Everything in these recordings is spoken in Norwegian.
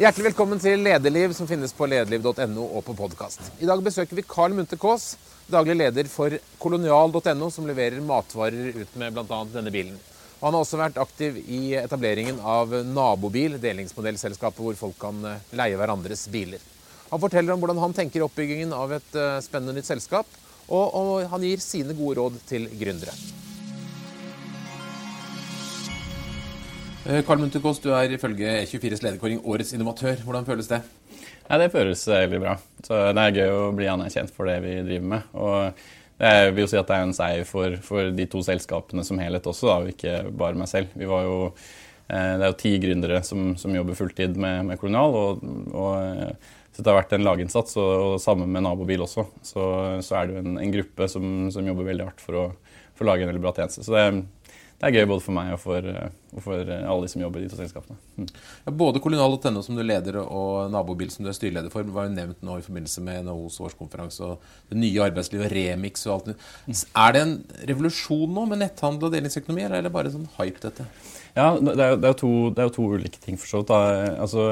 Hjertelig velkommen til Lederliv, som finnes på lederliv.no og på podkast. I dag besøker vi Carl Munthe Kaas, daglig leder for kolonial.no, som leverer matvarer ut med bl.a. denne bilen. Og han har også vært aktiv i etableringen av Nabobil, delingsmodellselskapet hvor folk kan eh, leie hverandres biler. Han forteller om hvordan han tenker oppbyggingen av et eh, spennende nytt selskap, og, og han gir sine gode råd til gründere. Eh, Kaas, du er ifølge E24s lederkåring årets innovatør. Hvordan føles det? Ja, Det føles veldig bra. Så Det er gøy å bli anerkjent for det vi driver med. Og jeg vil jo si at det er en seier for, for de to selskapene som helhet også, da, og ikke bare meg selv. Vi var jo, eh, det er jo ti gründere som, som jobber fulltid med, med Kolonial. og, og eh, så det har vært en laginnsats, og, og sammen med nabobil også. Så, så er det jo en, en gruppe som, som, jobber veldig hardt for å, for lage en veldig bra tjeneste. Så det, det er gøy både for meg og for, og for alle de som jobber i de to selskapene. Mm. Ja, både Kolonial.no, som du leder, og Nabobil, som du er styreleder for, var jo nevnt nå i forbindelse med NHOs årskonferanse og det nye arbeidslivet, Remix og alt det. Mm. Er det en revolusjon nå med netthandel og delingsøkonomi, eller er det bare sånn hype, dette? Ja, det er, det jo, to, det to ulike ting, for så vidt. Altså,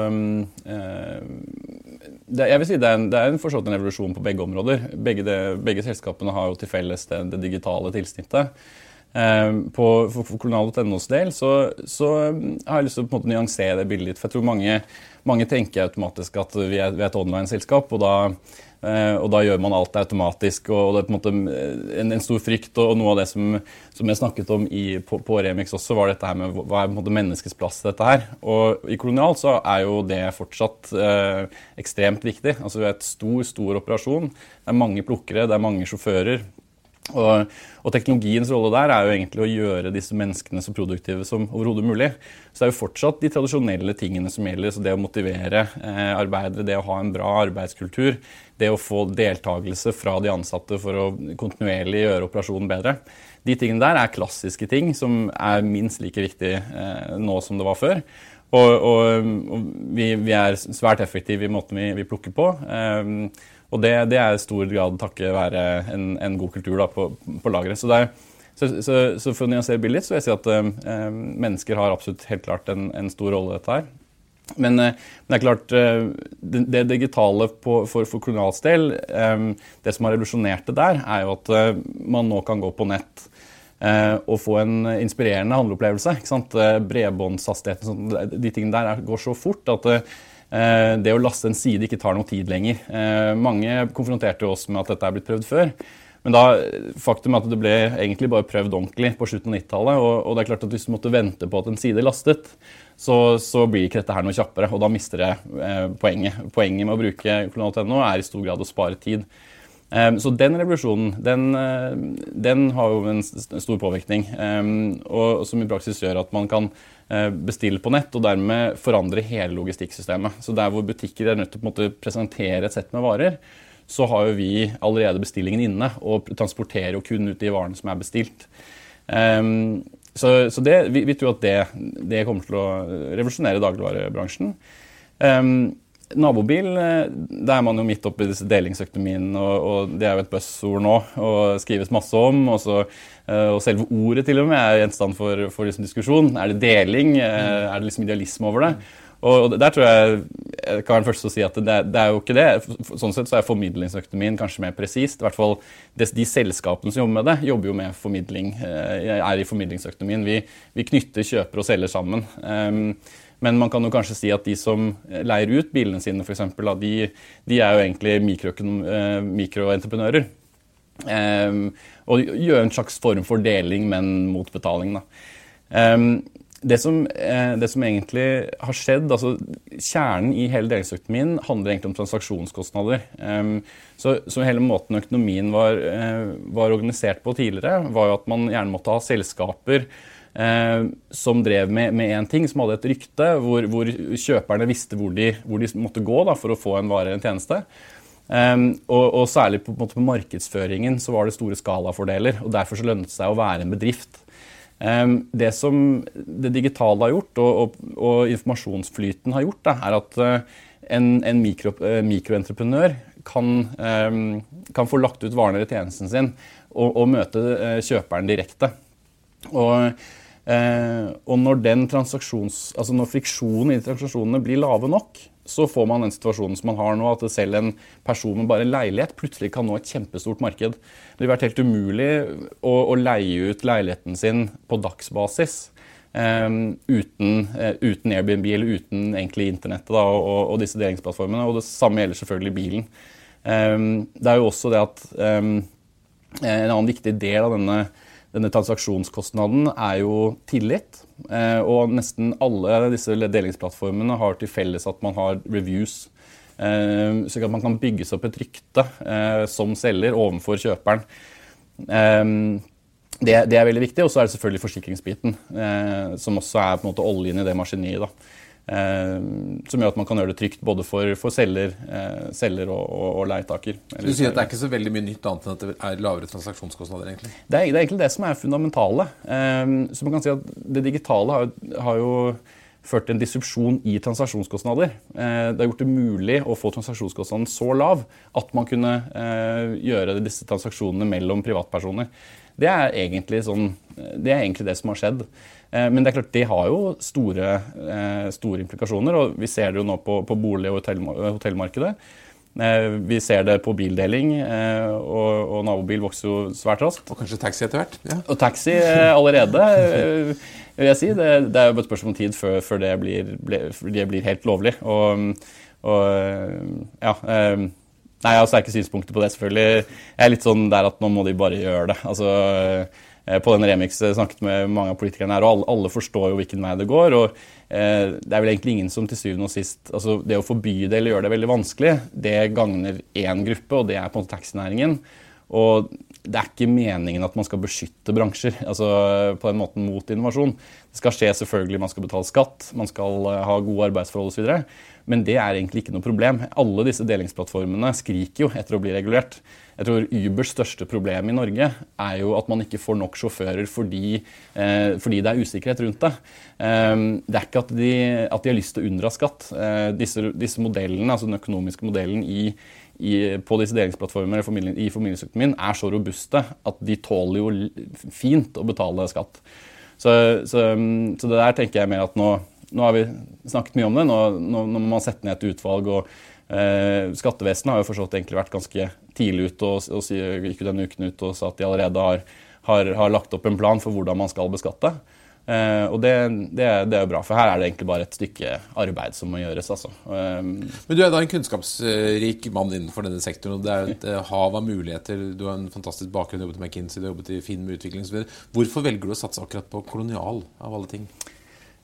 eh, det, jeg vil si det er en, det er en, en revolusjon på begge områder. Begge, begge selskapene har jo til felles det, det digitale tilsnittet. Ehm, på, for, kolonial.nos del så, så, har jeg lyst til å på en måte nyansere det bildet litt. For jeg tror mange, mange tenker automatisk at vi er, vi er et online-selskap, og da, eh, og da gjør man alt automatisk. og Det er på en måte en, en stor frykt. Og, noe av det som, som jeg snakket om i, på, på, Remix også, var dette her med hva er på en måte menneskets plass i dette her. Og i Kolonial så er jo det fortsatt eh, ekstremt viktig. Altså Vi er et stor, stor operasjon. Det er mange plukkere, det er mange sjåfører. Og, og, teknologiens rolle der er jo egentlig å gjøre disse menneskene så produktive som overhodet mulig. Så det er jo fortsatt de tradisjonelle tingene som gjelder. Så det å motivere eh, arbeidere, det å ha en bra arbeidskultur, det å få deltakelse fra de ansatte for å kontinuerlig gjøre operasjonen bedre. De tingene der er klassiske ting som er minst like viktig eh, nå som det var før. Og, og, og vi, vi, er svært effektive i måten vi, vi plukker på. Eh, og det, det er i stor grad takket være en, en god kultur da, på, på lageret. Så, så, så, så, for å nyansere bildet litt, så vil jeg si at eh, mennesker har absolutt helt klart en, en stor rolle i dette her. Men, eh, men, det er klart, eh, det, det digitale på, for, for Kolonials del, eh, det som har revolusjonert det der, er jo at eh, man nå kan gå på nett eh, og få en inspirerende handleopplevelse. Bredbåndshastigheten, sånn, de tingene der går så fort at Eh, det å laste en side ikke tar noe tid lenger. Eh, mange konfronterte oss med at dette er blitt prøvd før. Men da, faktum er at det ble egentlig bare prøvd ordentlig på slutten av 90-tallet. Og, og, det er klart at hvis du måtte vente på at en side lastet, så, så blir ikke dette her noe kjappere. Og da mister det eh, poenget. Poenget med å bruke kolonial.no er i stor grad å spare tid. Eh, så den revolusjonen den, eh, den, har jo en stor påvirkning. Eh, og som i praksis gjør at man kan Eh, bestille på nett, og dermed forandre hele logistikksystemet. Så der hvor butikker er nødt til å presentere et sett med varer, så har jo vi allerede bestillingen inne og transporterer jo kun ut de varene som er bestilt. Um, så, det, vi, tror at det, det, kommer til å revolusjonere dagligvarebransjen. Um, Nabobil, eh, der er man jo midt oppi disse delingsøkonomien, og, og det er jo et buzzord nå og skrives masse om. Og, så, eh, og, selve ordet til og med er gjenstand for, for liksom diskusjon. Er det deling? Eh, er det liksom idealisme over det? Og der tror jeg jeg kan være den første til å si at det, det, er jo ikke det. Sånn sett så er formidlingsøkonomien kanskje mer presist. I hvert fall de, de, selskapene som jobber med det, jobber jo med formidling, er i formidlingsøkonomien. Vi, vi knytter kjøper og selger sammen. Um, men man kan jo kanskje si at de som leier ut bilene sine, eksempel, de, de er jo egentlig eh, mikroentreprenører. Um, og gjør en slags form for deling, men mot betaling. Um, det, som, uh, det som, egentlig har skjedd, altså Kjernen i hele delingsøkonomien handler egentlig om transaksjonskostnader. Um, så, så, hele måten økonomien var, uh, var organisert på tidligere, var jo at man gjerne måtte ha selskaper eh, som drev med én ting, som hadde et rykte, hvor, hvor kjøperne visste hvor de, hvor de måtte gå da, for å få en vare eller en tjeneste. Um, og, og, særlig på, på, markedsføringen så var det store skalafordeler. og Derfor så lønnet det seg å være en bedrift. Um, det som det digitale har gjort, og, og, og informasjonsflyten har gjort, da, er at uh, en, en mikro, uh, mikroentreprenør kan, um, kan, få lagt ut varene eller tjenesten sin og møte uh, kjøperen direkte. Og Eh, og når, altså når friksjonen i transaksjonene blir lave nok, så får man den situasjonen som man har nå, at selv en person med bare leilighet plutselig kan nå et kjempestort marked. Det ville vært helt umulig å, å leie ut leiligheten sin på dagsbasis. Um, uten, uh, uten, Airbnb eller uten egentlig internettet da, og, og, disse delingsplattformene. Og det samme gjelder selvfølgelig bilen. Um, det er jo også det at um, en annen viktig del av denne denne transaksjonskostnaden er jo tillit. Eh, og nesten alle disse delingsplattformene har til felles at man har reviews. Eh, så at man kan bygge seg opp et rykte eh, som selger overfor kjøperen. Det, det, er veldig viktig. Og så er det selvfølgelig forsikringsbiten, som også er på en måte oljen i det maskineriet. Eh, som gjør at man kan gjøre det trygt både for, for selger, eh, selger og, og, og leietaker. Du sier at det er ikke så veldig mye nytt annet enn at det er lavere transaksjonskostnader? egentlig? Det er, det er egentlig det som er fundamentale. Eh, så man kan si at Det digitale har, har jo ført til en disrupsjon i transaksjonskostnader. Eh, det har gjort det mulig å få transaksjonskostnaden så lav at man kunne eh, gjøre disse transaksjonene mellom privatpersoner. Det er egentlig, sånn, det, er egentlig det som har skjedd. Eh, men det er klart, det har jo store, eh, store implikasjoner. og Vi ser det jo nå på, på bolig- og hotellmarkedet. Eh, vi ser det på bildeling, og, og, nabobil vokser jo svært raskt. Og kanskje taxi etter hvert? Ja. Og taxi allerede, vil jeg si. Det, det er jo bare et spørsmål om tid før, før det, blir, det, blir, helt lovlig. Og, og ja Nei, Jeg har sterke synspunkter på det, selvfølgelig. Jeg er litt sånn der at nå må de bare gjøre det. Altså, Eh, på den Remix snakket med mange av politikerne her, og alle, alle forstår jo hvilken vei det går. og eh, Det er vel egentlig ingen som til syvende og sist altså Det å forby det eller gjøre det veldig vanskelig, det gagner én gruppe, og det er på en måte taxinæringen. Og det er ikke meningen at man skal beskytte bransjer altså på den måten mot innovasjon. Det skal skje selvfølgelig, man skal betale skatt, man skal ha gode arbeidsforhold osv. Men det er egentlig ikke noe problem. Alle disse delingsplattformene skriker jo etter å bli regulert. Jeg tror Ubers største problem i Norge er jo at man ikke får nok sjåfører fordi, eh, fordi det er usikkerhet rundt det. Eh, det er ikke at de, at de, har lyst til å unndra skatt. Eh, disse, disse, modellene, altså Den økonomiske modellen i, i, på disse delingsplattformene i formidlingsøkonomien er så robuste at de tåler jo fint å betale skatt. Så, så, så det der tenker jeg mer at nå, nå har vi snakket mye om det. Nå, nå, nå må man sette ned et utvalg. og Eh, skattevesenet har jo forstått egentlig vært ganske tidlig ute og, og gikk denne uken ut og sa at de allerede har, har, har, lagt opp en plan for hvordan man skal beskatte. Eh, og det, det, det, er jo bra, for her er det egentlig bare et stykke arbeid som må gjøres. Altså. Eh, Men du er da en kunnskapsrik mann innenfor denne sektoren. og Det er et hav av muligheter. Du har en fantastisk bakgrunn, du har jobbet i McKinsey, du har jobbet i Finn med utvikling osv. Hvorfor velger du å satse akkurat på kolonial, av alle ting?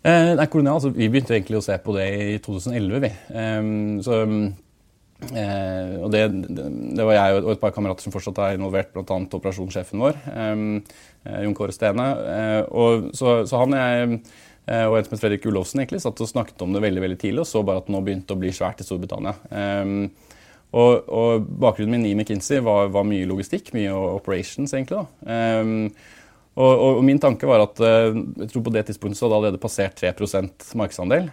Eh, nei, kolonial, altså, Vi begynte egentlig å se på det i 2011. vi. Um, så, eh, og det, det, var jeg og et par kamerater som fortsatt er involvert, bl.a. operasjonssjefen vår, eh, Jon Kåre Stene. Eh, og, så, så, han jeg, og en som het Fredrik Ulofsen, egentlig, satt og snakket om det veldig veldig tidlig og så bare at det nå begynte å bli svært i Storbritannia. Um, og, og, Bakgrunnen min i McKinsey var, var, mye logistikk, mye operations, egentlig. da. Og, og, og, min tanke var at jeg tror på det tidspunktet så hadde allerede passert 3 markedsandel,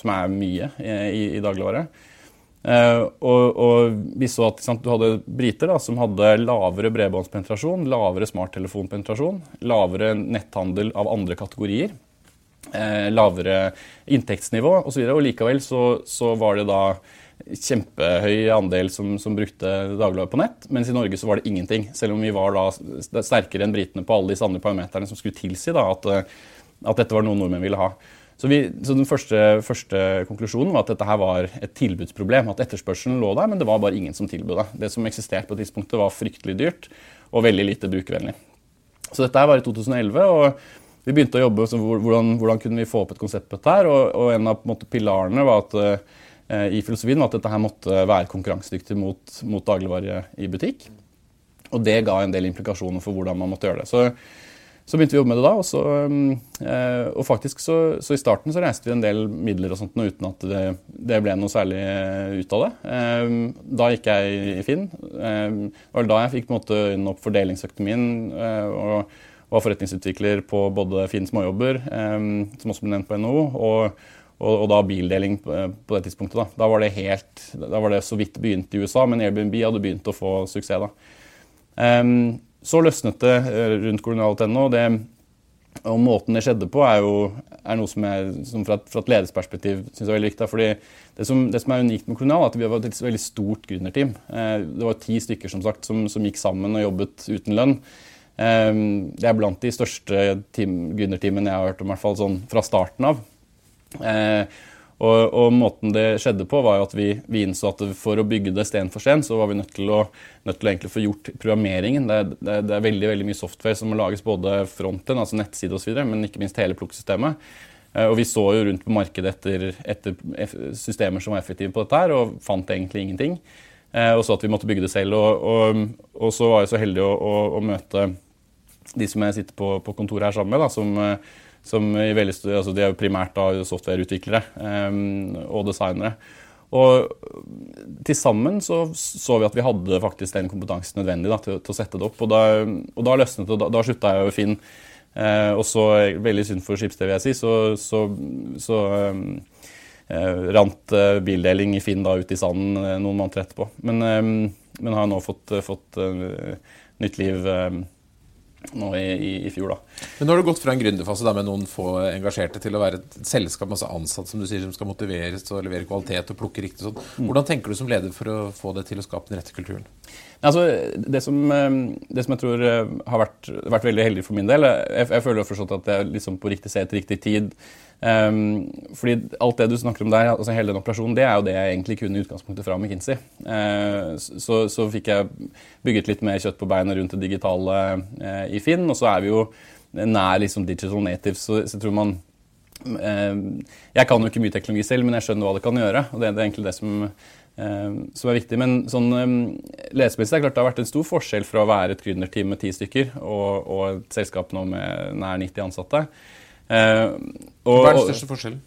som er mye i, i dagligvare. Uh, og, og, vi så at sant, du hadde briter da, som hadde lavere bredbåndspenetrasjon, lavere smarttelefonpenetrasjon, lavere netthandel av andre kategorier, uh, lavere inntektsnivå osv. Og, og likevel så, så var det da kjempehøy andel som, som brukte Dagbladet på nett, mens i Norge så var det ingenting. Selv om vi var da sterkere enn britene på alle disse andre parameterne som skulle tilsi da, at, at, dette var noe nordmenn ville ha. Så, vi, så Den første, første, konklusjonen var at dette her var et tilbudsproblem. At etterspørselen lå der, men det var bare ingen som tilbød det. Det som eksisterte på et tidspunkt, var fryktelig dyrt og veldig lite brukervennlig. Så dette her var i 2011. og vi begynte å jobbe med hvordan, hvordan kunne vi få opp et konsept på dette. her, og, og En av måte, pilarene var at Eh, i filosofien var at dette her måtte være konkurransedyktig mot, mot dagligvare i butikk. Og det ga en del implikasjoner for hvordan man måtte gjøre det. Så, så begynte vi å jobbe med det da. Og, så, eh, og faktisk så, så, i starten så reiste vi en del midler og sånt uten at det, det ble noe særlig ut av det. Eh, da gikk jeg i Finn. Det var da jeg fikk på en måte øynene opp for delingsøkonomien. og var forretningsutvikler på både Finn småjobber, som også ble nevnt på NHO, og og, og, da bildeling på, det tidspunktet. Da. Da, var det helt, da var det så vidt begynt i USA, men Airbnb hadde begynt å få suksess da. Um, så løsnet det eh, rundt kolonial.no. Og måten det skjedde på, er jo er noe som, jeg, som fra, fra et ledelsesperspektiv syns er veldig viktig. fordi det som, det som, er unikt med Kolonial, er at vi var et veldig stort gründerteam. Eh, det var ti stykker som sagt, som, som, gikk sammen og jobbet uten lønn. Eh, det er blant de største gründerteamene jeg har hørt om, i hvert fall sånn fra starten av. Og, og, måten det skjedde på, var jo at vi, vi, innså at for å bygge det sten for sten, så var vi nødt til å, nødt til å få gjort programmeringen. Det, det, det, er veldig veldig mye software som må lages, både fronten, altså nettside osv., men ikke minst hele plukksystemet. Eh, og vi så jo rundt på markedet etter, etter, systemer som var effektive på dette, her, og fant egentlig ingenting. Eh, og så at vi måtte bygge det selv. Og, og, og så var jeg så heldig å, å, å, møte de som jeg sitter på, på kontoret her sammen med, da, som eh, som i veldig, altså De er jo primært da softwareutviklere um, og designere. Og til sammen så, så vi at vi hadde faktisk den kompetansen nødvendig da, til, til, å sette det opp. Og da, og da løsnet det. Da, da slutta jeg å Finn. Eh, og så, veldig synd for Schibsted, vil jeg si, så, så, så eh, rant eh, bildeling i Finn da ut i sanden eh, noen måneder etterpå. Men, men har nå fått, fått nytt liv nå i, i, i, fjor. da. Men Nå har du gått fra en gründerfase med noen få engasjerte til å være et selskap masse ansatte som du sier, som skal motiveres og levere kvalitet og plukke riktig. sånn. Mm. Hvordan tenker du som leder for å få det til å skape den rette kulturen? Altså, det, som, eh, det som jeg tror eh, har vært, vært, veldig heldig for min del Jeg, jeg føler forstått at jeg liksom på riktig sted til riktig tid Um, fordi alt det du snakker om der, altså hele den operasjonen, det er jo det jeg egentlig kunne i utgangspunktet fra McKinsey. Uh, så, så, fikk jeg bygget litt mer kjøtt på beinet rundt det digitale uh, i Finn. Og så er vi jo nær liksom digital natives, så, så jeg tror man uh, Jeg kan jo ikke mye teknologi selv, men jeg skjønner hva det kan gjøre. og det er egentlig det som, som er viktig. Men sånn um, lesemessig er klart det har vært en stor forskjell fra å være et gründerteam med ti stykker og, og et selskap nå med nær 90 ansatte. Uh, og, Hva er den største forskjellen?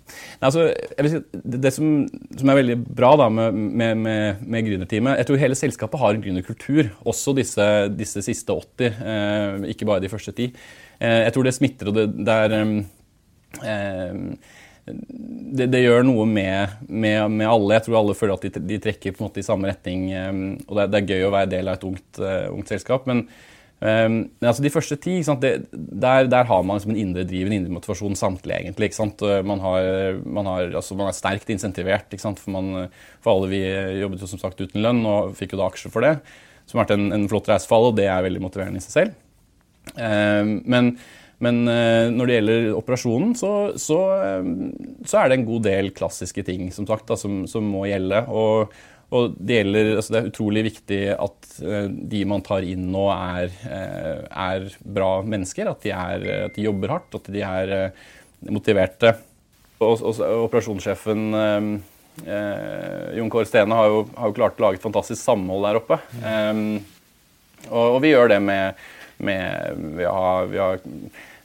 Altså, si, det, det som, som, er veldig bra da, med, med, med, med gründerteamet Jeg tror hele selskapet har en gründerkultur, også disse, disse siste 80, uh, ikke bare de første ti. Uh, jeg tror det smitter, og det, det er um, det, det, gjør noe med, med, med, alle. Jeg tror alle føler at de, de trekker på en måte i samme retning. Um, og det, det, er gøy å være del av et ungt, ungt selskap. men Um, altså de første ti, det, der, der, har man liksom en indre driv, en indre motivasjon samtlige, egentlig. Man, har, man, har, altså man, er sterkt insentivert. For, man, for, alle vi jobbet jo som sagt uten lønn og fikk jo da aksjer for det. Som har vært en, en flott reisefall, og det er veldig motiverende i seg selv. Um, men, men uh, når det gjelder operasjonen, så, så, um, så, er det en god del klassiske ting som, sagt, da, som, som må gjelde. og og det, gjelder, altså det er utrolig viktig at uh, de man tar inn nå, er, er bra mennesker. At de, er, at de, jobber hardt, at de er motiverte. Og, og, operasjonssjefen Jon Kåre Stene har jo, har jo, klart å lage et fantastisk samhold der oppe. Um, og, og, vi gjør det med, med vi, har, vi har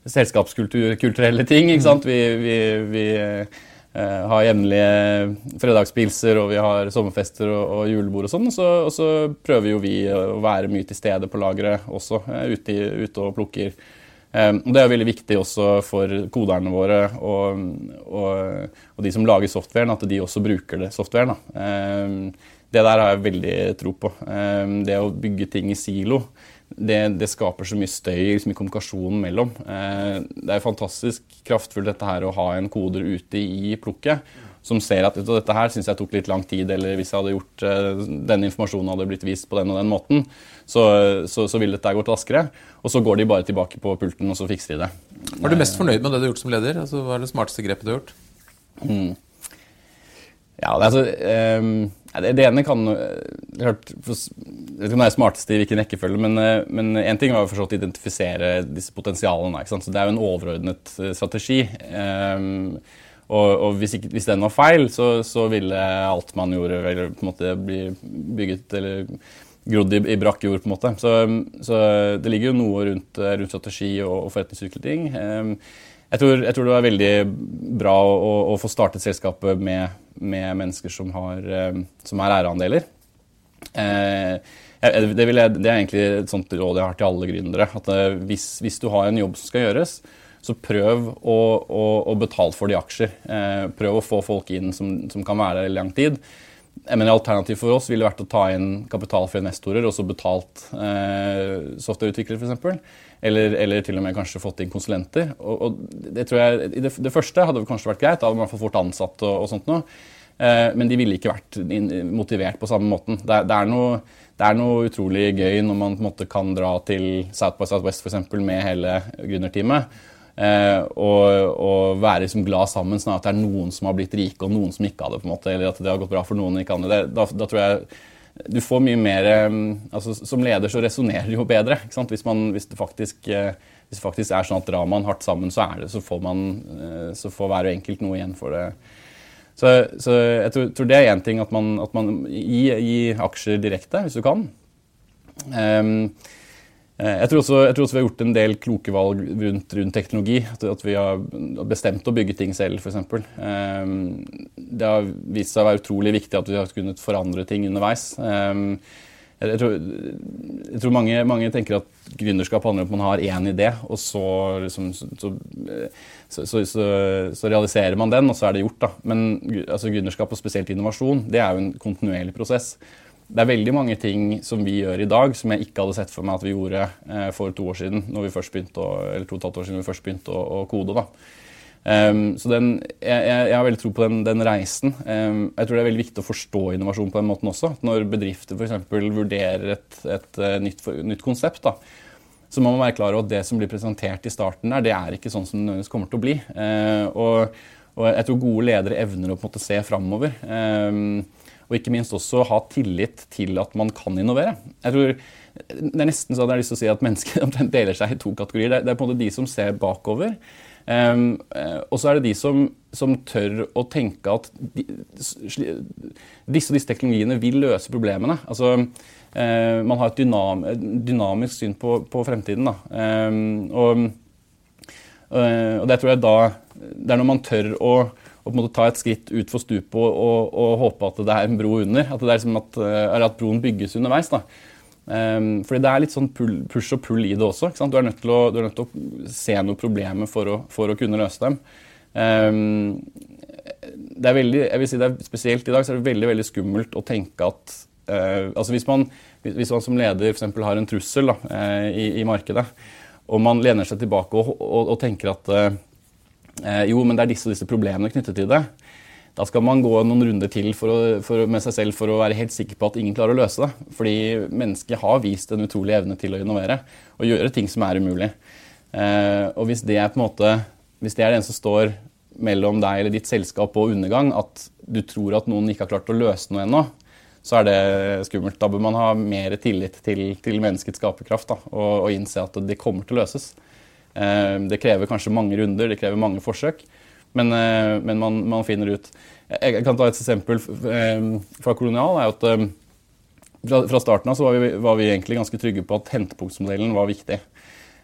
selskapskulturelle ting. ikke sant? Vi, vi, vi uh, har jevnlige fredagspilser og vi har sommerfester og, og julebord og sånn. Så, og så prøver jo vi å være mye til stede på lageret også, uh, ute, ute, og plukker. Um, og Det er veldig viktig også for koderne våre og, og, og, de som lager softwaren, at de også bruker det softwaren. Um, det der har jeg veldig tro på. Um, det å bygge ting i silo det, det, skaper så mye støy liksom, i kommunikasjonen mellom. Eh, det er fantastisk kraftfullt dette her å ha en koder ute i plukket som ser at dette her syns jeg tok litt lang tid, eller hvis jeg hadde gjort eh, denne informasjonen hadde blitt vist på den og den måten, så, så, så ville dette gått raskere. Og så går de bare tilbake på pulten, og så fikser de det. Er du mest fornøyd med det du har gjort som leder? Altså, hva er det smarteste grepet du har gjort? Mm. Ja, det, altså, um, det, det, ene kan klart, Jeg vet ikke om det er smarteste i hvilken rekkefølge, men, én en ting var jo å identifisere disse potensialene. Så det er jo en overordnet eh, strategi. Um, og, og hvis, ikke, hvis, den var feil, så, så, ville alt man gjorde, eller, på en måte bli bygget eller grodd i, i brakk jord. på en måte. Så, så, det ligger jo noe rundt, rundt strategi og, og forretningsutvikling. Um, jeg tror, jeg tror, det var veldig bra å, å få startet selskapet med, med mennesker som, har, eh, som har æreandeler. Eh, det, jeg, det, er egentlig et sånt råd jeg har til alle gründere. at eh, hvis, hvis, du har en jobb som skal gjøres, så prøv å, å, å betale for de aksjer. Eh, prøv å få folk inn som, som kan være der i lang tid. Mener Alternativ for oss ville vært å ta inn kapital fra investorer og så betalt eh, softwareutviklere f.eks. Eller, eller til og med kanskje fått inn konsulenter. Og, og det tror jeg, det, det, første hadde kanskje vært greit, da hadde man i hvert fall fort ansatt og, og sånt noe. Eh, men de ville ikke vært motivert på samme måten. Det, det, er noe, det, er noe, utrolig gøy når man på en måte kan dra til South by Southwest eksempel, med hele gründerteamet og, og, være liksom glad sammen, sånn at det er noen som har blitt rike, og noen som ikke hadde. på en måte, Eller at det har gått bra for noen og ikke andre. Da, da, tror jeg du får mye mer eh, altså Som leder så resonnerer du jo bedre. ikke sant? Hvis, man, hvis, det faktisk, eh, hvis, det faktisk, er sånn at drar man hardt sammen, så, er det, så, får man, så får hver enkelt noe igjen for det. Så, så jeg tror, tror, det er én ting at man, at man gir, gi aksjer direkte, hvis du kan. Um, Eh, jeg tror, også, jeg tror, også, vi har gjort en del kloke valg rundt, rundt teknologi. At, vi har bestemt å bygge ting selv, f.eks. Um, det har vist seg å være utrolig viktig at vi har kunnet forandre ting underveis. Um, jeg, tror, jeg tror, mange, mange tenker at gründerskap handler om at man har én idé, og så, liksom, så, så, så, realiserer man den, og så er det gjort. Da. Men altså, gründerskap og spesielt innovasjon det er jo en kontinuerlig prosess det er veldig mange ting som vi gjør i dag som jeg ikke hadde sett for meg at vi gjorde eh, for to år siden, når vi først begynte å, eller to og et halvt år siden vi først begynte å, å kode. da. Um, så den, jeg, jeg, har veldig tro på den, den reisen. Um, jeg tror det er veldig viktig å forstå innovasjon på den måten også. Når bedrifter f.eks. vurderer et, et eh, nytt, nytt, konsept, da, så må man være klar over at det som blir presentert i starten der, det er ikke sånn som det nødvendigvis kommer til å bli. Uh, og, og, jeg tror gode ledere evner å på en måte se framover. Um, og ikke minst også ha tillit til at man kan innovere. Jeg tror Det er nesten så jeg har lyst til å si at mennesker deler seg i to kategorier. Det er, på en måte de som ser bakover. Um, og så er det de som, som tør å tenke at de, disse og disse teknologiene vil løse problemene. Altså, uh, man har et dynam, dynamisk syn på, på fremtiden. Um, og, uh, og, det tror jeg da Det er når man tør å og på en måte ta et skritt utfor stupet og, og, og, håpe at det er en bro under. At, det er som at, eh, at broen bygges underveis. da. Um, fordi det er litt sånn pull, push og pull i det også. Du er, å, du er nødt til å se noen problemer for å, for å kunne løse dem. Um, det er veldig, jeg vil si det er Spesielt i dag så er det veldig veldig skummelt å tenke at uh, altså hvis man, hvis man som leder for har en trussel da, uh, i, i, markedet, og man lener seg tilbake og, og, og tenker at uh, jo, men det er disse og disse problemene knyttet til det. Da skal man gå noen runder til for å, for, med seg selv for å være helt sikker på at ingen klarer å løse det. Fordi mennesket har vist en utrolig evne til å innovere og gjøre ting som er umulig. Eh, og hvis det er på en måte, hvis det er den som står mellom deg eller ditt selskap og undergang, at du tror at noen ikke har klart å løse noe ennå, så er det skummelt. Da bør man ha mer tillit til, til menneskets skaperkraft og, og innse at det kommer til å løses. Eh, det krever kanskje mange runder, det krever mange forsøk, men, eh, men man, man, finner ut Jeg kan ta et eksempel eh, fra Kolonial. er at fra, starten av var vi, var vi, egentlig ganske trygge på at hentepunktsmodellen var viktig.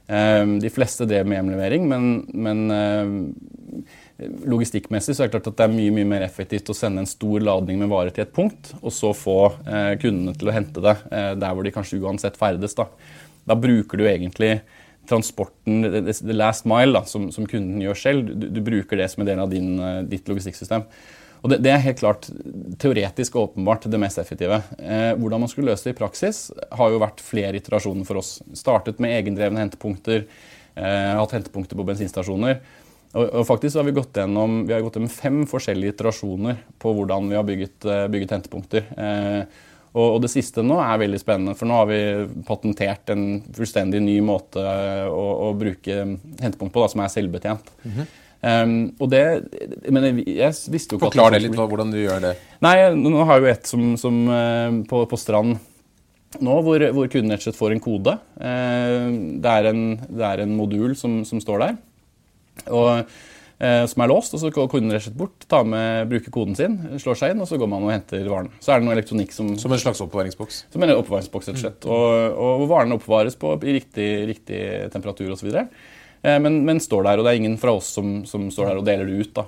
De fleste drev med hjemlevering, men, men logistikkmessig så er det klart at det er mye mye mer effektivt å sende en stor ladning med varer til et punkt, og så få kundene til å hente det der hvor de kanskje uansett ferdes. Da, da bruker du egentlig transporten, the last mile, da, som, som, kunden gjør selv, du, du, bruker det som en del av din, eh, ditt logistikksystem. Og det, det, er helt klart teoretisk og åpenbart det mest effektive. Eh, hvordan man skulle løse det i praksis, har jo vært flere iterasjoner for oss. Startet med egendrevne hentepunkter, eh, hatt hentepunkter på bensinstasjoner. Og, og faktisk har vi gått gjennom, vi har gått gjennom fem forskjellige iterasjoner på hvordan vi har bygget, eh, bygget hentepunkter. Eh, og, det siste nå er veldig spennende, for nå har vi patentert en fullstendig ny måte å, å bruke hentepunkt på, da, som er selvbetjent. Mm -hmm. um, og det Men jeg, jeg visste jo ikke Forklar det litt, hvordan du gjør det. Nei, Nå har jeg jo et som, som uh, på, på, Strand nå, hvor, hvor kunden rett og slett får en kode. Uh, det, er en, det, er en, modul som, som står der. Og Eh, som er låst. og Så går kunden rett bort, tar med, bruker koden sin, slår seg inn, og så går man og henter varen. Så er det noe elektronikk som Som en slags oppbevaringsboks? Som en oppbevaringsboks, rett og slett. Og, og varene oppbevares på, i riktig, riktig temperatur osv. Eh, men, men står der, og det er ingen fra oss som, som står der og deler det ut. da.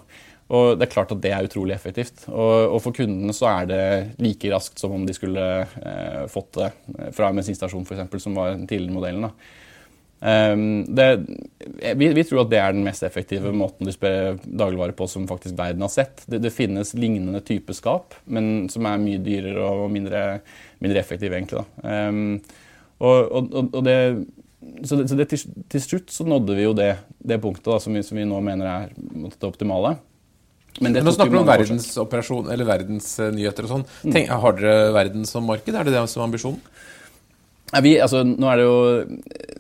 Og det er klart at det er utrolig effektivt. Og, og for kundene så er det like raskt som om de skulle eh, fått det fra en bensinstasjon, f.eks., som var den tidligere modellen. da. Um, det, vi, vi, tror at det er den mest effektive måten å distribuere dagligvarer på som faktisk verden har sett. Det, det, finnes lignende type skap, men som er mye dyrere og mindre, mindre effektive, egentlig. Um, og, og, og, det, så, det, så det, til, til, slutt så nådde vi jo det, punktet da, som, vi, som, vi, nå mener er det optimale. Men, Men nå snakker du om verdensoperasjon eller verdensnyheter og sånn. Mm. Har dere verden som marked? Er det det som er ambisjonen? Vi, altså, nå er det jo,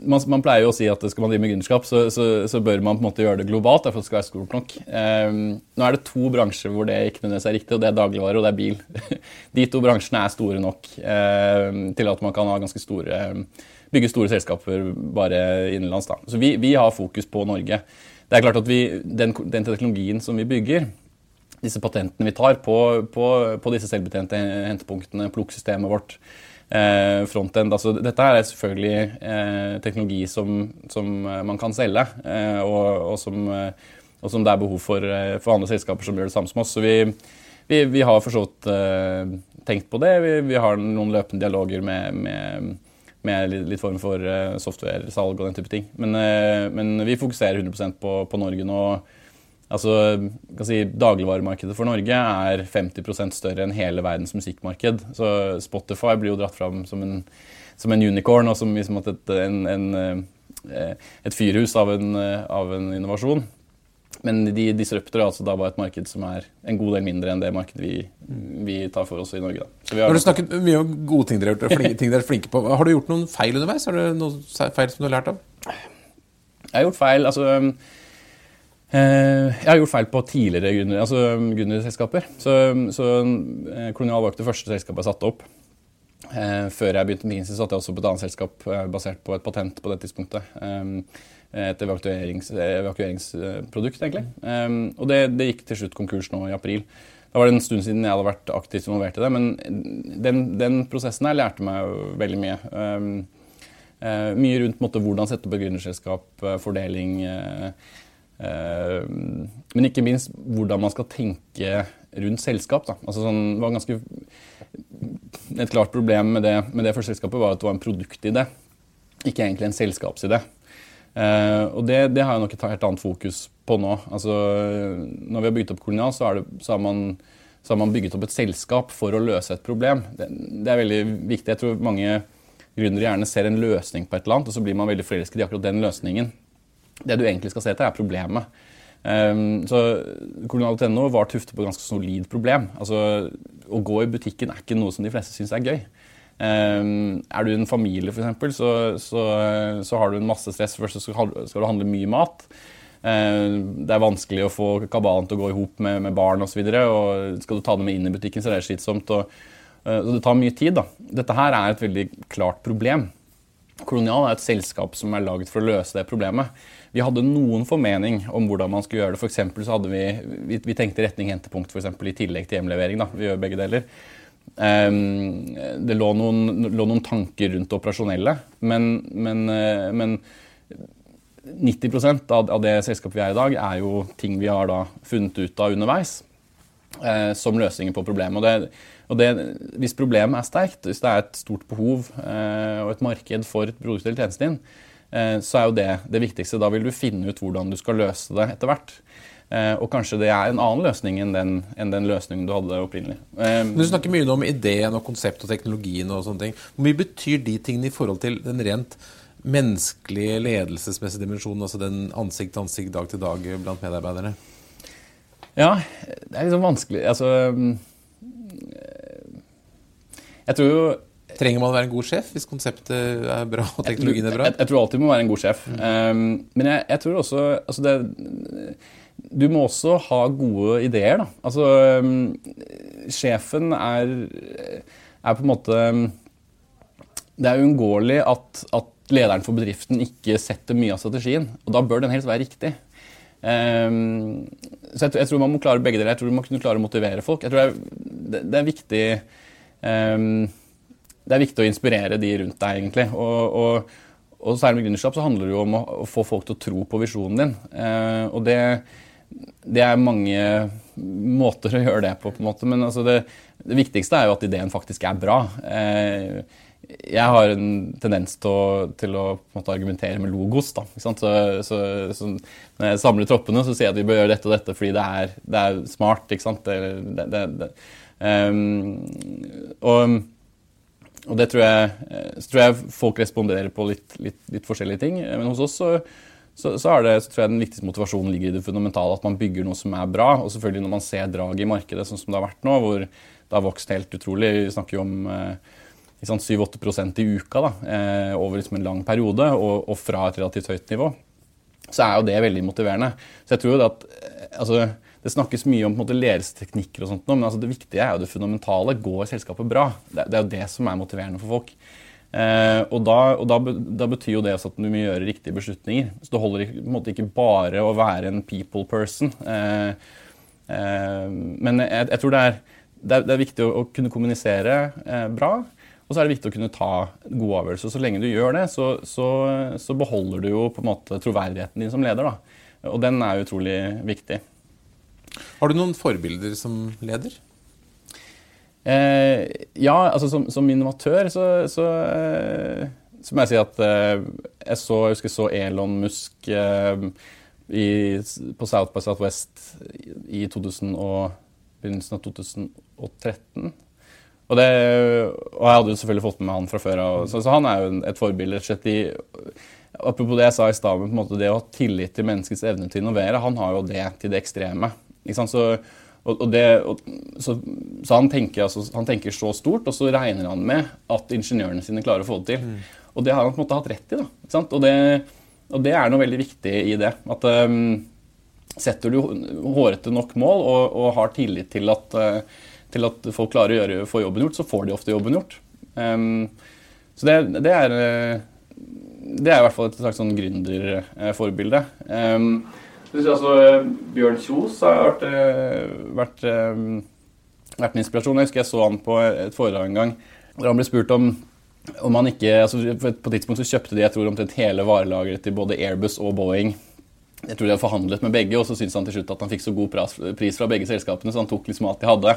man, man, pleier jo å si at skal man drive med gründerskap, så, så, så, bør man på en måte gjøre det globalt. derfor skal det være stort nok. Um, nå er det to bransjer hvor det ikke nødvendigvis er riktig, og det er dagligvare og det er bil. De to bransjene er store nok um, til at man kan ha ganske store, bygge store selskaper bare innenlands. Da. Så vi, vi, har fokus på Norge. Det er klart at vi, den, den teknologien som vi bygger, disse patentene vi tar på, på, på disse selvbetjente hentepunktene, plukksystemet vårt, frontend. Altså, dette er selvfølgelig eh, teknologi som, som, eh, man kan selge, eh, og, og, som, eh, og, som, det er behov for, eh, for andre selskaper som gjør det samme som oss. Så vi, vi, vi har for så vidt tenkt på det. Vi, vi, har noen løpende dialoger med, med, med litt form for software-salg og den type ting. Men, men vi fokuserer 100% på, på Norge nå. Altså, si, Dagligvaremarkedet for Norge er 50% større enn hele verdens musikkmarked. Så Spotify blir jo dratt fram som en, som en unicorn og som liksom et, en, en, eh, et, fyrhus av en, av en innovasjon. Men de disrupter er altså da bare et marked som er en god del mindre enn det markedet vi, vi tar for oss i Norge. Har du snakket mye om gode ting dere har gjort, ting dere er flinke på. Har du gjort noen feil underveis? Har du noen feil som du har lært av? Jeg har gjort feil. altså... Eh, jeg har gjort feil på tidligere altså gründerselskaper. Så, så eh, Kolonial var ikke det første selskapet jeg satte opp. Eh, før jeg begynte med McKinsey, satte jeg også på et annet selskap basert på et patent på det tidspunktet. Et evakuerings, evakueringsprodukt, egentlig. Og det, det, gikk til slutt konkurs nå i april. Da var det en stund siden jeg hadde vært aktivt involvert i det, men den, den prosessen her lærte meg veldig mye. Mye rundt måte, hvordan sette opp et gründerselskap, fordeling Eh, men ikke minst hvordan man skal tenke rundt selskap. Altså sånn, ganske Et klart problem med det, med det første selskapet var at det var en produktidé, ikke egentlig en selskapsidé. Uh, og det, det, har jeg nok et helt annet fokus på nå. Altså, når vi har bygget opp Kolonial, så, det, så, har man, så, har man, bygget opp et selskap for å løse et problem. Det, det, er veldig viktig. Jeg tror mange gründere gjerne ser en løsning på et eller annet, og så blir man veldig forelsket i akkurat den løsningen. Det du egentlig skal se etter, er problemet. Um, så Kolonial.no var tuftet på et ganske solid problem. Altså, Å gå i butikken er ikke noe som de fleste syns er gøy. Um, er du en familie, f.eks., så, så, så har du en masse stress. Først skal, du handle mye mat. Uh, det er vanskelig å få kabalen til å gå i hop med, med barn osv. Skal du ta dem med inn i butikken, så er det slitsomt. Og, uh, så det tar mye tid. da. Dette her er et veldig klart problem. Kolonial er et selskap som er laget for å løse det problemet. Vi hadde noen formening om hvordan man skulle gjøre det. For så hadde vi, vi, vi tenkte retning hentepunkt for eksempel, i tillegg til hjemlevering. Da. Vi gjør begge deler. Um, det lå noen, lå noen, tanker rundt det operasjonelle, men, men, uh, men 90% av, av, det selskapet vi er i dag, er jo ting vi har da funnet ut av underveis uh, som løsninger på problemet. Og det, og det, hvis problemet er sterkt, hvis det er et stort behov uh, og et marked for et produkt eller tjenesten din, Eh, så er jo det det viktigste. Da vil du finne ut hvordan du skal løse det etter hvert. Eh, og kanskje det er en annen løsning enn den, enn den løsningen du hadde opprinnelig. Eh, du snakker mye om ideen og konsept og teknologien og sånne ting. Hvor mye betyr de tingene i forhold til den rent menneskelige ledelsesmessige dimensjonen, altså den ansikt til ansikt, dag til dag blant medarbeiderne? Ja, det er liksom vanskelig. Altså Jeg tror jo Trenger man å være en god sjef hvis konseptet er bra og teknologien er bra? Jeg, jeg, tror alltid man må være en god sjef. Um, men jeg, jeg, tror også altså det, Du må også ha gode ideer, da. Altså um, Sjefen er, er, på en måte Det er uunngåelig at, at, lederen for bedriften ikke setter mye av strategien. Og da bør den helst være riktig. Um, så jeg, jeg, tror man må klare begge deler. Jeg tror man må kunne klare å motivere folk. Jeg tror det er, det, det er viktig um, det er viktig å inspirere de rundt deg, egentlig. Og, og, og særlig med gründerskap så handler det jo om å, å, få folk til å tro på visjonen din. Eh, og det, det, er mange måter å gjøre det på, på en måte. Men altså det, det, viktigste er jo at ideen faktisk er bra. Eh, jeg har en tendens til å, til å måte, argumentere med logos. Da, så, så, så, når jeg samler troppene, så sier jeg at vi bør gjøre dette og dette fordi det er, det er smart. ikke sant? Det, det, um, og, og, det tror jeg, så tror jeg folk responderer på litt, litt, litt forskjellige ting. Men hos oss så, så, så, det, så, tror jeg den viktigste motivasjonen ligger i det fundamentale. At man bygger noe som er bra. Og selvfølgelig når man ser draget i markedet, sånn som det har vært nå, hvor det har vokst helt utrolig. Vi snakker jo om eh, 7-8% i uka da, eh, over liksom en lang periode, og, og, fra et relativt høyt nivå, så er jo det veldig motiverende. Så jeg tror jo at eh, altså, Det snakkes mye om måte, ledelsesteknikker, og sånt, men altså, det viktige er jo det fundamentale. Går selskapet bra? Det, det er jo det som er motiverende for folk. Eh, og, da, og da, da, betyr jo det også at du må gjøre riktige beslutninger. Så det holder på en måte ikke bare å være en people person. Eh, eh, men jeg, jeg, tror det er, det er, det er viktig å kunne kommunisere eh, bra. Og så er det viktig å kunne ta gode avgjørelser. Så lenge du gjør det, så, så, så, beholder du jo på en måte troverdigheten din som leder. Da. Og den er utrolig viktig. Har du noen forbilder som leder? Eh, ja, altså som, som innovatør så, så, eh, så, må jeg si at eh, jeg så jeg husker så Elon Musk eh, i, på South by Southwest i 2000 og, begynnelsen av 2013. Og, det, og, jeg hadde jo selvfølgelig fått med meg han fra før av, så, så, han er jo et forbilde. Apropos det jeg sa i stad, det å ha tillit til menneskets evne til å innovere, han har jo det til det ekstreme. Så, og, og det, så, så, han, tenker, altså, han tenker så stort, og så regner han med at ingeniørene sine klarer å få det til. Mm. Og det har han på en måte hatt rett i. da, og det, og, det, er noe veldig viktig i det. At um, setter du hårete nok mål og, og har tillit til at uh, til at folk klarer å gjøre, få jobben gjort, så får de ofte jobben gjort. Um, så det, det, er, eh, det er i hvert fall et slags sånn gründerforbilde. Um, altså, Bjørn Kjos har vært, eh, vært, vært, en inspirasjon. Jeg husker jeg så han på et foredrag en gang. hvor Han ble spurt om om han ikke, altså På et tidspunkt så kjøpte de jeg tror omtrent hele varelageret til både Airbus og Boeing. Jeg tror de hadde forhandlet med begge, og så syntes han til slutt at han fikk så god pris fra begge selskapene, så han tok liksom alt de hadde.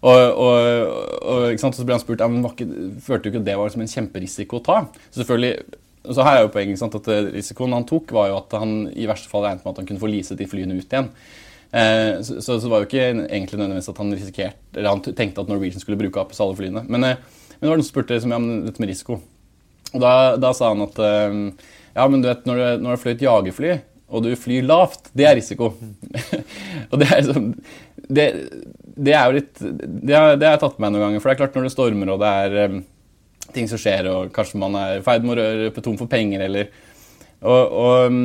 Og, og, og så ble han spurt ja, men ikke, følte du ikke det var liksom en kjemperisiko å ta. Så selvfølgelig, så her er jo poenget at eh, Risikoen han tok, var jo at han i verste fall regnet med at han kunne få leaset de flyene ut igjen. Eh, så, så, det var jo ikke egentlig nødvendigvis at han risikerte, eller han tenkte at Norwegian skulle bruke opp alle flyene. Men, eh, men det var noen som spurte liksom, ja, men dette med risiko. Og da, da sa han at eh, ja, men du vet, når du, når du har fløyet jagerfly, og du flyr lavt, det er risiko. og det er liksom det, det, er jo litt det har, det har, jeg tatt med meg noen ganger. For det er klart når det stormer og det er um, ting som skjer, og kanskje man er i ferd med å røpe tom for penger, eller og, og,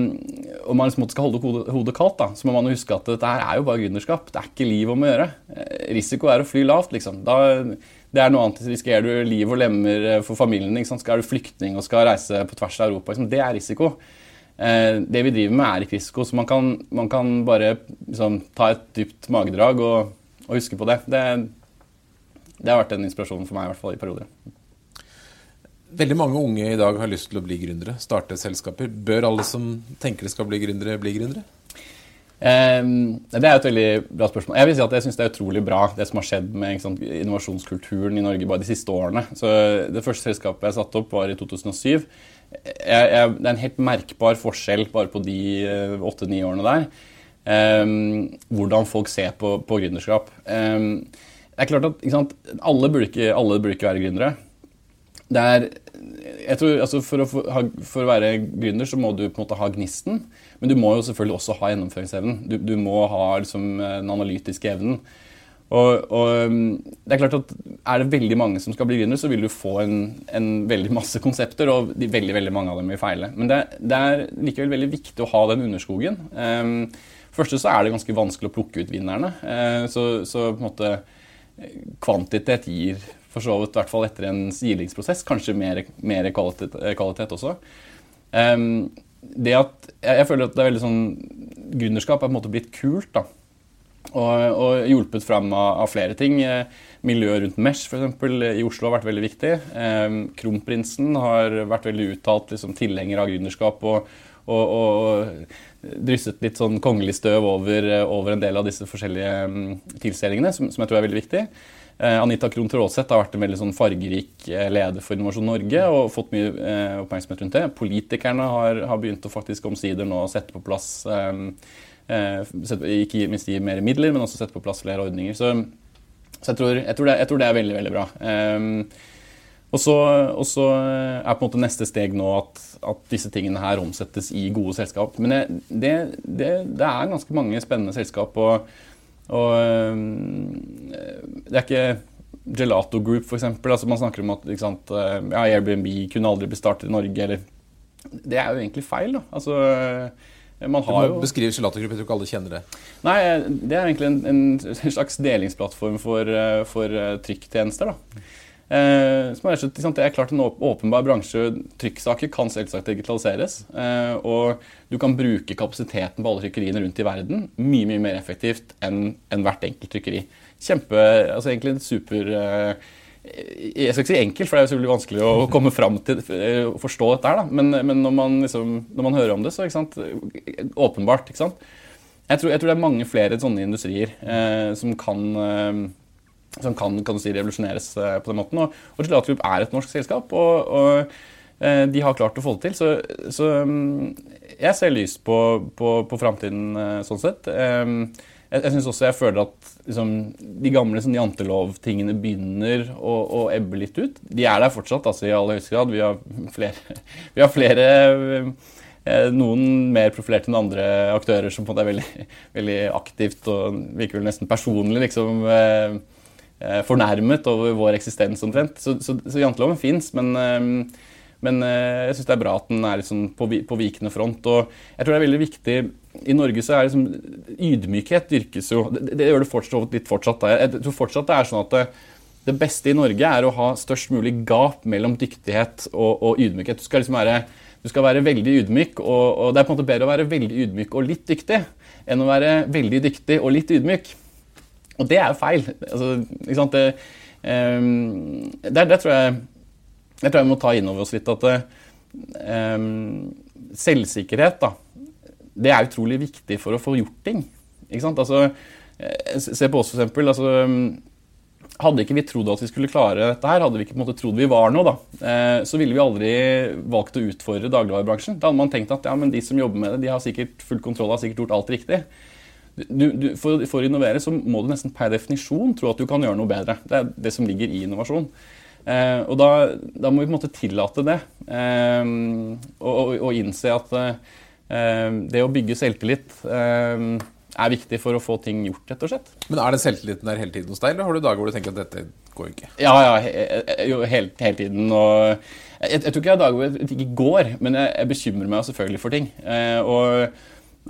Om man liksom skal holde hodet, kaldt, da, så må man huske at dette her er jo bare gründerskap. Det er ikke liv om å gjøre. Eh, risiko er å fly lavt, liksom. Da, det er noe annet. Risikerer du liv og lemmer eh, for familien, ikke sant? skal du flyktning og skal reise på tvers av Europa, liksom. det er risiko. Eh, det vi driver med, er ikke risiko, så man kan, man kan bare liksom, ta et dypt magedrag og og huske på det. det. det. har vært en inspirasjon for meg i hvert fall i perioder. Veldig mange unge i dag har lyst til å bli gründere, starte selskaper. Bør alle som tenker de skal bli gründere, bli gründere? Um, det er et veldig bra spørsmål. Jeg vil si at jeg synes Det er utrolig bra det som har skjedd med sant, innovasjonskulturen i Norge bare de siste årene. Så Det første selskapet jeg satte opp, var i 2007. Jeg, jeg, det er en helt merkbar forskjell bare på de eh, åtte-ni årene der. Um, hvordan folk ser på, på gründerskap. Um, det er klart at sant, alle, burde ikke, alle, burde ikke, være gründere. Det er, jeg tror, altså for, å, for, å, være gründer så må du på en måte ha gnisten, men du må jo selvfølgelig også ha gjennomføringsevnen. Du, du må ha liksom, den analytiske evnen. Og, og, det Er klart at er det veldig mange som skal bli gründere, så vil du få en, en, veldig masse konsepter, og de, veldig veldig mange av dem vil feile. Men det, det, er likevel veldig viktig å ha den underskogen. Um, første så er det ganske vanskelig å plukke ut vinnerne. Uh, så, så på en måte kvantitet gir for så vidt, i hvert fall etter en silingsprosess, kanskje mer, mer kvalitet, kvalitet, også. Um, det at, jeg, føler at det er veldig sånn Gründerskap er på en måte blitt kult. da, og, og hjulpet fram av, av, flere ting. Miljøet rundt Mesh for eksempel, i Oslo har vært veldig viktig. Um, Kronprinsen har vært veldig uttalt liksom, tilhenger av gründerskap og, og, og drysset litt sånn kongelig støv over, over, en del av disse forskjellige um, tilstelningene, som, som, jeg tror er veldig viktig. Eh, Anita Krohn Traaseth har vært en veldig sånn fargerik eh, leder for Innovasjon Norge og fått mye eh, oppmerksomhet rundt det. Politikerne har, har begynt å faktisk omsider nå sette på plass Ikke minst gi mer midler, men også sette på plass flere ordninger. Så, så jeg, tror, jeg, tror det, jeg, tror, det, er veldig, veldig bra. Og så, og så, er på en måte neste steg nå at, at, disse tingene her omsettes i gode selskap. Men det, det, det er ganske mange spennende selskap. og og eh, det er ikke Gelato Group, f.eks. Altså man snakker om at sant, eh, ja, Airbnb kunne aldri bli startet i Norge. Eller, det er jo egentlig feil. da. Altså, eh, man har du må jo... beskrive Gelato Group, jeg tror ikke alle kjenner det. Nei, Det er egentlig en, en slags delingsplattform for, for trykktjenester. da. Eh, som er, det er klart en åpenbar bransje. Trykksaker kan selvsagt digitaliseres. Eh, og du kan bruke kapasiteten på alle trykkeriene rundt i verden mye mye mer effektivt enn en hvert enkelt trykkeri. Kjempe, altså egentlig en super eh, Jeg skal ikke si enkelt, for det er selvfølgelig vanskelig å komme fram til å forstå dette her. Men, men når, man liksom, når, man hører om det, så ikke sant, åpenbart. ikke sant? Jeg tror, jeg tror, det er mange flere sånne industrier eh, som kan eh, som kan, kan si, revolusjoneres eh, på den måten. Og, og Gelato Group er et norsk selskap, og, og, eh, de har klart å få det til. Så, så mm, jeg ser lyst på, på, på framtiden eh, sånn sett. Jeg, jeg synes også jeg føler at liksom, de gamle sånn, jantelovtingene begynner å, å, ebbe litt ut. De er der fortsatt altså, i aller høyeste grad. Vi har flere, vi har flere noen mer profilerte enn andre aktører som på en måte er veldig, veldig aktivt og virker vel nesten personlig liksom, fornærmet over vår eksistens omtrent. Så, så, så janteloven fins, men, eh, men, eh, jeg syns det er bra at den er liksom på, på, vikende front. Og jeg tror det er veldig viktig I Norge så er liksom ydmykhet dyrkes jo. Det, det gjør det fortsatt, litt fortsatt. Jeg tror fortsatt det er sånn at det, det, beste i Norge er å ha størst mulig gap mellom dyktighet og, og ydmykhet. Du skal liksom være du skal være veldig ydmyk, og, og, det er på en måte bedre å være veldig ydmyk og litt dyktig enn å være veldig dyktig og litt ydmyk. Og det er jo feil. Altså? Det, um, det, det, tror jeg, der tror vi må ta inn over oss litt at um, selvsikkerhet da, det er utrolig viktig for å få gjort ting. Altså, eh, se på oss, for eksempel. Altså, hadde ikke vi trodd at vi skulle klare dette her, hadde vi ikke på en måte trodd vi var noe, da, eh, så ville vi aldri valgt å utfordre dagligvarebransjen. Da hadde man tenkt at ja, men de som jobber med det, de har sikkert full kontroll, har sikkert gjort alt riktig. Du, du, for, for, å innovere så må du nesten per definisjon tro at du kan gjøre noe bedre. Det er det som ligger i innovasjon. Eh, og da, da, må vi på en måte tillate det, eh, og, og, og, innse at eh, det å bygge selvtillit eh, er viktig for å få ting gjort, rett og slett. Men er den selvtilliten der hele tiden hos deg, eller har du dager hvor du tenker at dette går ikke? Ja, ja, he, jo, hele, hele, tiden. Og jeg, jeg, tror ikke jeg har dager hvor det ikke går, men jeg, jeg bekymrer meg selvfølgelig for ting. Eh, og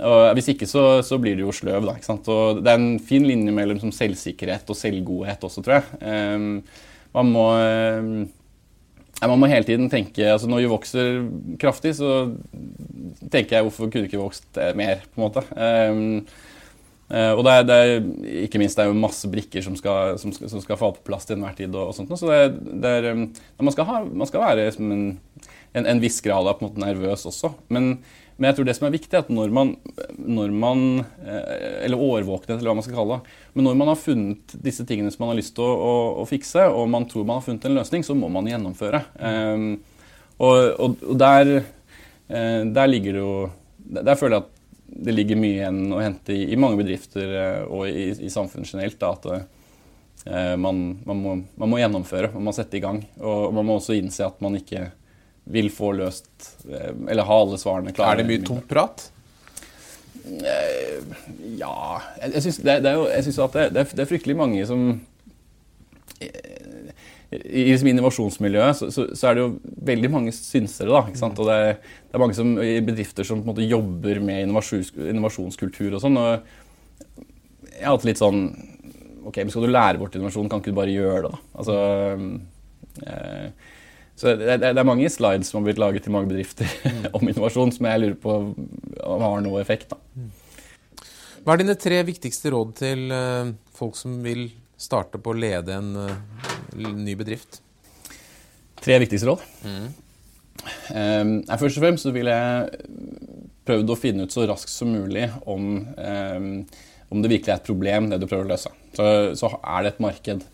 og Hvis ikke så, så, blir du jo sløv. Da, ikke sant? Og det er en fin linje mellom som selvsikkerhet og selvgodhet også, tror jeg. Um, man, må, um, man må hele tiden tenke altså Når vi vokser kraftig, så tenker jeg hvorfor kunne ikke vokst mer, på en måte. Um, og det er, det er, ikke minst det er jo masse brikker som skal, som skal, som skal falle på plass til enhver tid. og, og sånt. Så det, det er, man, skal ha, man skal være en, en, en viss grad av på en måte nervøs også. Men men jeg tror det som er viktig, er at når man, når man eh, Eller årvåkenhet, eller hva man skal kalle det. Men når man har funnet disse tingene som man har lyst til å, å, å fikse, og man tror man har funnet en løsning, så må man gjennomføre. Um, og, og, og der, uh, der, ligger det jo Der føler jeg at det ligger mye igjen å hente i, i mange bedrifter uh, og i, i, samfunnet generelt. Da, at man, man, må, man, må, gjennomføre, man må sette i gang. Og man må også innse at man ikke vil få løst eh, Eller ha alle svarene klare. Er det mye tomt prat? Eh, ja Jeg, syns det, det, det, det, er fryktelig mange som i liksom innovasjonsmiljøet så, så, så, er det jo veldig mange synsere. da, ikke sant? Og det er, det er mange som, i bedrifter som på en måte jobber med innovasjons, innovasjonskultur og sånn. og Jeg har hatt litt sånn Ok, men skal du lære bort innovasjon, kan ikke du bare gjøre det? da? Altså, eh, så det, det, er mange slides som har blitt laget til mange bedrifter mm. om innovasjon, som jeg lurer på om har noe effekt. Da. Hva er dine tre viktigste råd til uh, folk som vil starte på å lede en uh, ny bedrift? Tre viktigste råd? Mm. Um, først og fremst så vil jeg prøvd å finne ut så raskt som mulig om, om det virkelig er et problem, det du prøver å løse. Så, så er det et marked.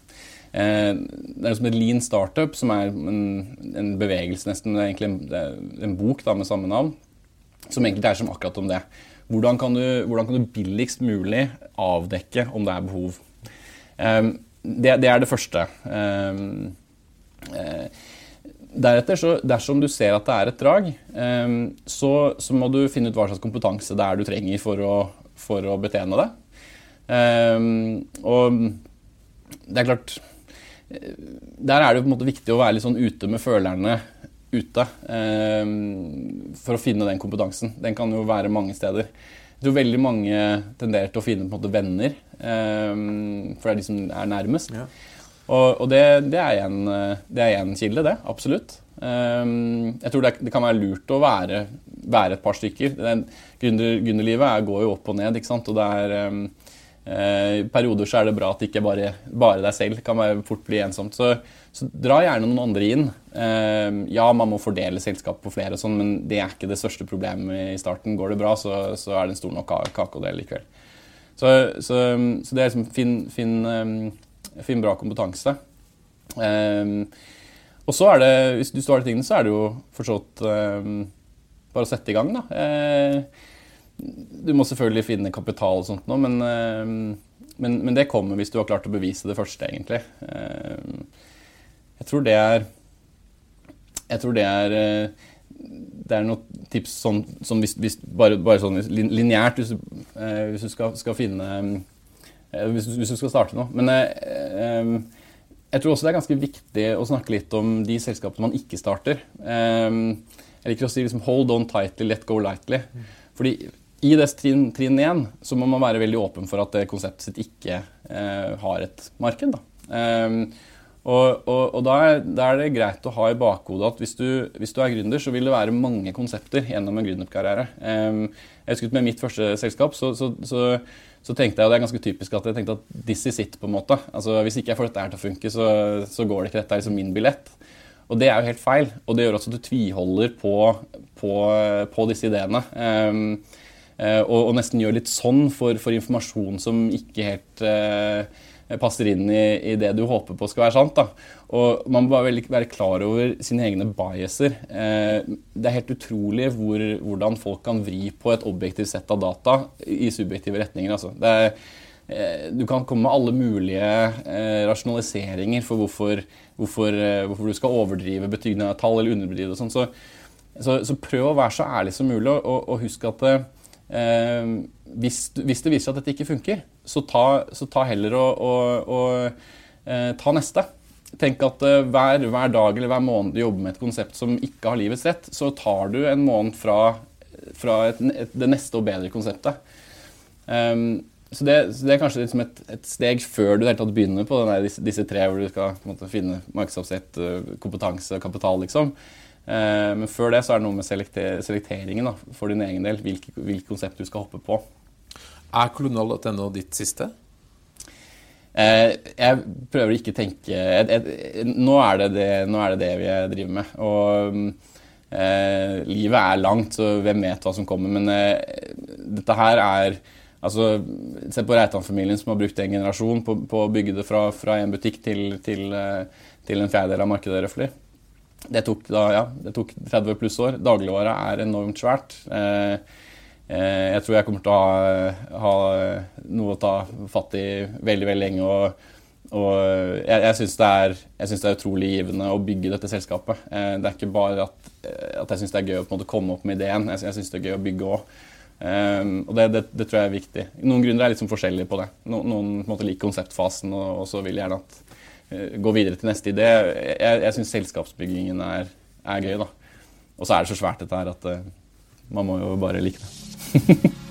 Det er som et lean startup, som er en, en bevegelse, nesten. Det er egentlig en, en bok da, med samme navn, som egentlig dreier seg om akkurat om det. Hvordan kan, du, hvordan kan, du, billigst mulig avdekke om det er behov? Um, det, det, er det første. Uh, deretter, så, dersom du ser at det er et drag, så, så, må du finne ut hva slags kompetanse det er du trenger for å, for å betjene det. og det er klart Der er det på en måte viktig å være litt sånn ute med følerne ute eh, for å finne den kompetansen. Den kan jo være mange steder. Jeg tror veldig mange tenderer til å finne måte venner, eh, for det er de som er nærmest. Ja. Og, og det, det, er en, det, er en, kilde, det. Absolutt. Eh, jeg tror det, det, kan være lurt å være, være et par stykker. Gründerlivet går jo opp og ned, ikke sant. Og det er Eh, I perioder så er det bra at det ikke bare bare deg selv kan fort bli ensomt. Så, så, dra gjerne noen andre inn. Eh, ja, man må fordele selskapet på flere, og sånn, men det er ikke det største problemet i starten. Går det bra, så, så er det en stor nok kake å dele likevel. Så, så, så, det er liksom finn, finn, eh, finn bra kompetanse. og så er det, hvis du står i tingene, så er det jo fortsatt bare å sette i gang, da. Du må selvfølgelig finne kapital og sånt nå, men, eh, men, men, det kommer hvis du har klart å bevise det første, egentlig. Eh, jeg tror det er Jeg tror det er eh, det er noen tips sånn, sånn hvis, hvis, bare, bare, sånn lineært hvis, hvis, du skal, skal finne hvis, hvis, du skal starte noe. Men jeg tror også det er ganske viktig å snakke litt om de selskapene man ikke starter. Jeg liker å si liksom, 'hold on tightly, let go lightly'. Fordi i det trinn, trinn 1 så må man være veldig åpen for at konseptet sitt ikke eh, har et marked. Um, og, og, og da, er, da, er, det greit å ha i bakhodet at hvis du, hvis du, er gründer, så vil det være mange konsepter gjennom en gründerkarriere. Um, jeg husker Med mitt første selskap så, så, så, så, tenkte jeg, og det er ganske typisk at jeg tenkte at this is it. på en måte. Altså Hvis ikke jeg får dette her til å funke, så, går det ikke. Dette er liksom min billett. Og det er jo helt feil. Og det gjør også at du tviholder på, på, på disse ideene. Um, og, og, nesten gjør litt sånn for, for informasjon som ikke helt eh, passer inn i, i, det du håper på skal være sant. Da. Og man må bare være klar over sine egne biaser. Eh, det er helt utrolig hvor, hvordan folk kan vri på et objektivt sett av data i subjektive retninger. Altså. Er, eh, du kan komme med alle mulige eh, rasjonaliseringer for hvorfor, hvorfor, eh, hvorfor, du skal overdrive betydningen av tall eller underbedrive det. Sånn. Så, så, så, prøv å være så ærlig som mulig, og, og husk at Eh, hvis, hvis, det viser seg at dette ikke funker, så ta, så ta heller og, og, og eh, ta neste. Tenk at eh, hver, hver, dag eller hver måned du jobber med et konsept som ikke har livets rett, så tar du en måned fra, fra et, et, det neste og bedre konseptet. Um, så, det, så det, er kanskje liksom et, et, steg før du tatt begynner på denne, disse, disse, tre, hvor du skal måte, finne markedsoppsett, kompetanse og kapital. liksom. Eh, men før det så er det noe med selekteringen da, for din egen del. Hvilket hvilke konsept du skal hoppe på. Er kolonial.no ditt siste? Eh, jeg prøver ikke å tenke jeg, jeg, nå, er det, nå, er det det, vi driver med. Og eh, livet er langt, så hvem vet hva som kommer. Men eh, dette her er altså, Se på Reitan-familien som har brukt en generasjon på, på å bygge det fra, fra en butikk til, til, eh, til en fjerdedel av markedet røftlig. Det tok, da, ja, det tok 30 pluss år. Dagligvare er enormt svært. Eh, eh, jeg tror jeg kommer til å ha, ha, noe å ta fatt i veldig veldig lenge. og, og Jeg, jeg syns det, det, er utrolig givende å bygge dette selskapet. Eh, det er ikke bare at, at jeg syns det er gøy å måte, komme opp med ideen, jeg, jeg syns det er gøy å bygge òg. Og det, det, det, tror jeg er viktig. Noen grunner er litt sånn forskjellige på det. Noen, noen på liker konseptfasen og, og så vil gjerne at Eh, gå videre til neste idé. Jeg, jeg syns selskapsbyggingen er, er, gøy, da. Og så er det så svært dette her at uh, man må jo bare like det.